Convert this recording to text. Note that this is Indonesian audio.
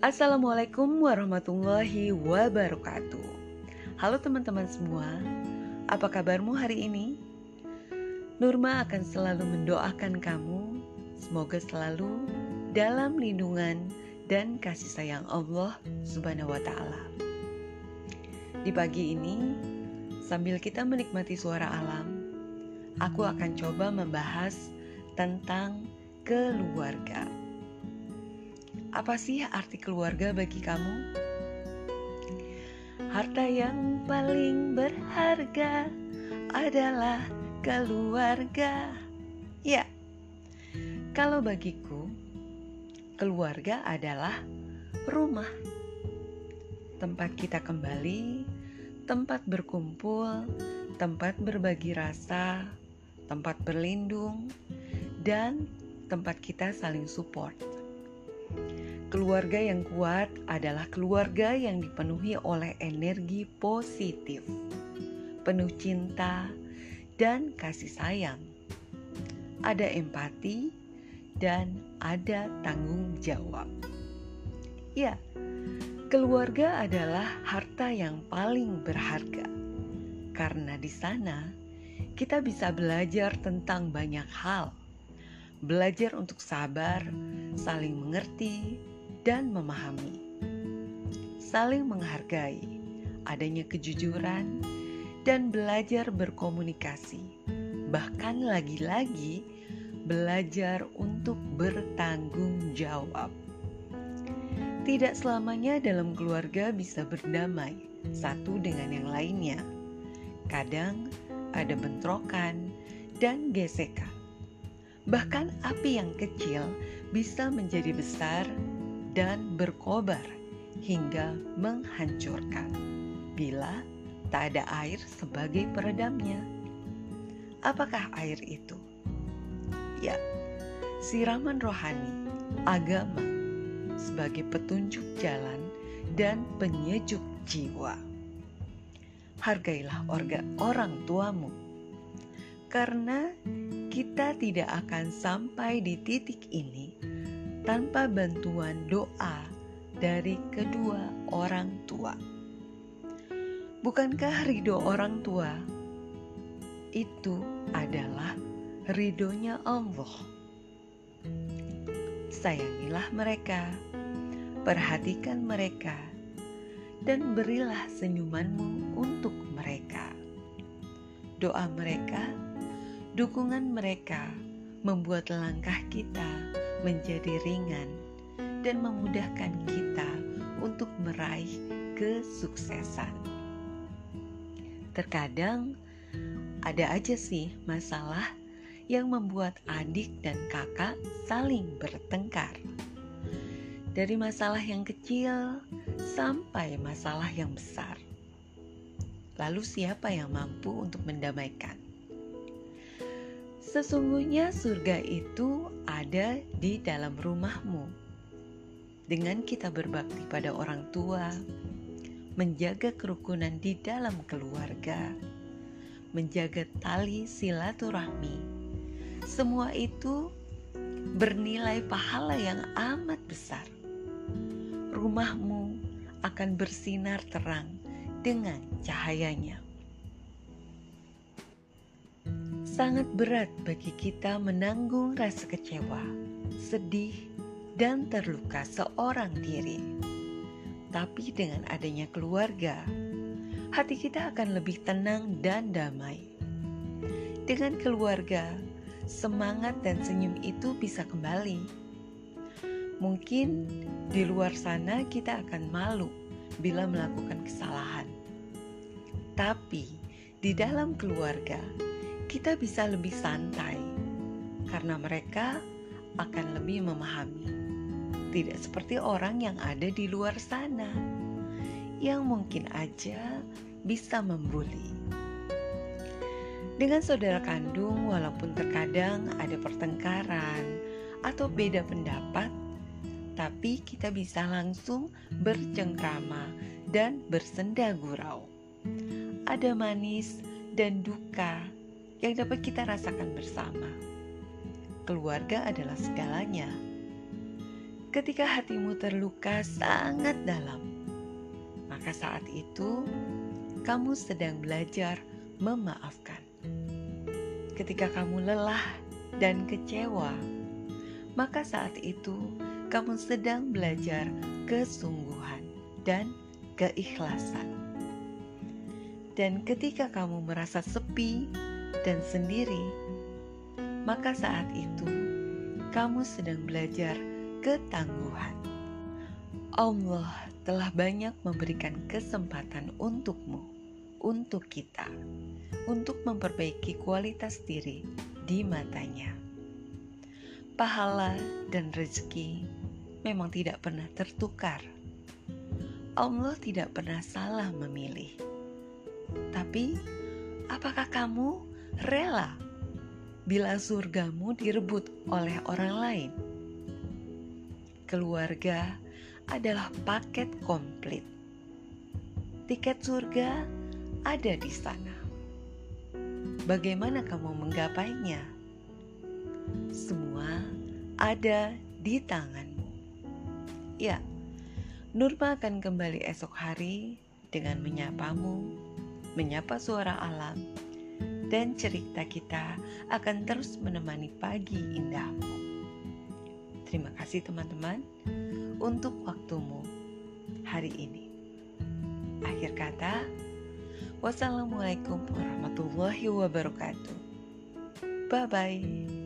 Assalamualaikum warahmatullahi wabarakatuh. Halo teman-teman semua, apa kabarmu hari ini? Nurma akan selalu mendoakan kamu, semoga selalu dalam lindungan dan kasih sayang Allah Subhanahu wa Ta'ala. Di pagi ini, sambil kita menikmati suara alam, aku akan coba membahas tentang keluarga. Apa sih arti keluarga bagi kamu? Harta yang paling berharga adalah keluarga. Ya, kalau bagiku, keluarga adalah rumah, tempat kita kembali, tempat berkumpul, tempat berbagi rasa, tempat berlindung, dan tempat kita saling support. Keluarga yang kuat adalah keluarga yang dipenuhi oleh energi positif, penuh cinta, dan kasih sayang. Ada empati dan ada tanggung jawab. Ya, keluarga adalah harta yang paling berharga karena di sana kita bisa belajar tentang banyak hal. Belajar untuk sabar, saling mengerti, dan memahami, saling menghargai, adanya kejujuran, dan belajar berkomunikasi. Bahkan lagi-lagi belajar untuk bertanggung jawab. Tidak selamanya dalam keluarga bisa berdamai satu dengan yang lainnya. Kadang ada bentrokan dan gesekan. Bahkan api yang kecil bisa menjadi besar dan berkobar hingga menghancurkan bila tak ada air sebagai peredamnya. Apakah air itu? Ya, siraman rohani, agama sebagai petunjuk jalan dan penyejuk jiwa. Hargailah orga orang tuamu, karena kita tidak akan sampai di titik ini tanpa bantuan doa dari kedua orang tua. Bukankah ridho orang tua itu adalah ridhonya Allah? Sayangilah mereka, perhatikan mereka, dan berilah senyumanmu untuk mereka. Doa mereka, dukungan mereka membuat langkah kita menjadi ringan dan memudahkan kita untuk meraih kesuksesan. Terkadang ada aja sih masalah yang membuat adik dan kakak saling bertengkar. Dari masalah yang kecil sampai masalah yang besar. Lalu siapa yang mampu untuk mendamaikan? Sesungguhnya surga itu ada di dalam rumahmu. Dengan kita berbakti pada orang tua, menjaga kerukunan di dalam keluarga, menjaga tali silaturahmi, semua itu bernilai pahala yang amat besar. Rumahmu akan bersinar terang dengan cahayanya. Sangat berat bagi kita menanggung rasa kecewa, sedih, dan terluka seorang diri. Tapi dengan adanya keluarga, hati kita akan lebih tenang dan damai. Dengan keluarga, semangat dan senyum itu bisa kembali. Mungkin di luar sana kita akan malu bila melakukan kesalahan, tapi di dalam keluarga kita bisa lebih santai karena mereka akan lebih memahami. Tidak seperti orang yang ada di luar sana yang mungkin aja bisa membuli. Dengan saudara kandung, walaupun terkadang ada pertengkaran atau beda pendapat, tapi kita bisa langsung bercengkrama dan bersenda gurau. Ada manis dan duka yang dapat kita rasakan bersama. Keluarga adalah segalanya. ketika hatimu terluka sangat dalam, maka saat itu kamu sedang belajar memaafkan. Ketika kamu lelah dan kecewa, maka saat itu kamu sedang belajar kesungguhan dan keikhlasan. Dan ketika kamu merasa sepi dan sendiri, maka saat itu kamu sedang belajar ketangguhan. Allah telah banyak memberikan kesempatan untukmu, untuk kita, untuk memperbaiki kualitas diri di matanya. Pahala dan rezeki memang tidak pernah tertukar. Allah tidak pernah salah memilih. Tapi, apakah kamu rela bila surgamu direbut oleh orang lain? Keluarga adalah paket komplit. Tiket surga ada di sana. Bagaimana kamu menggapainya? Semua ada di tanganmu. Ya, Nurma akan kembali esok hari dengan menyapamu, menyapa suara alam, dan cerita kita akan terus menemani pagi indahmu. Terima kasih teman-teman untuk waktumu hari ini. Akhir kata, wassalamualaikum warahmatullahi wabarakatuh. Bye bye.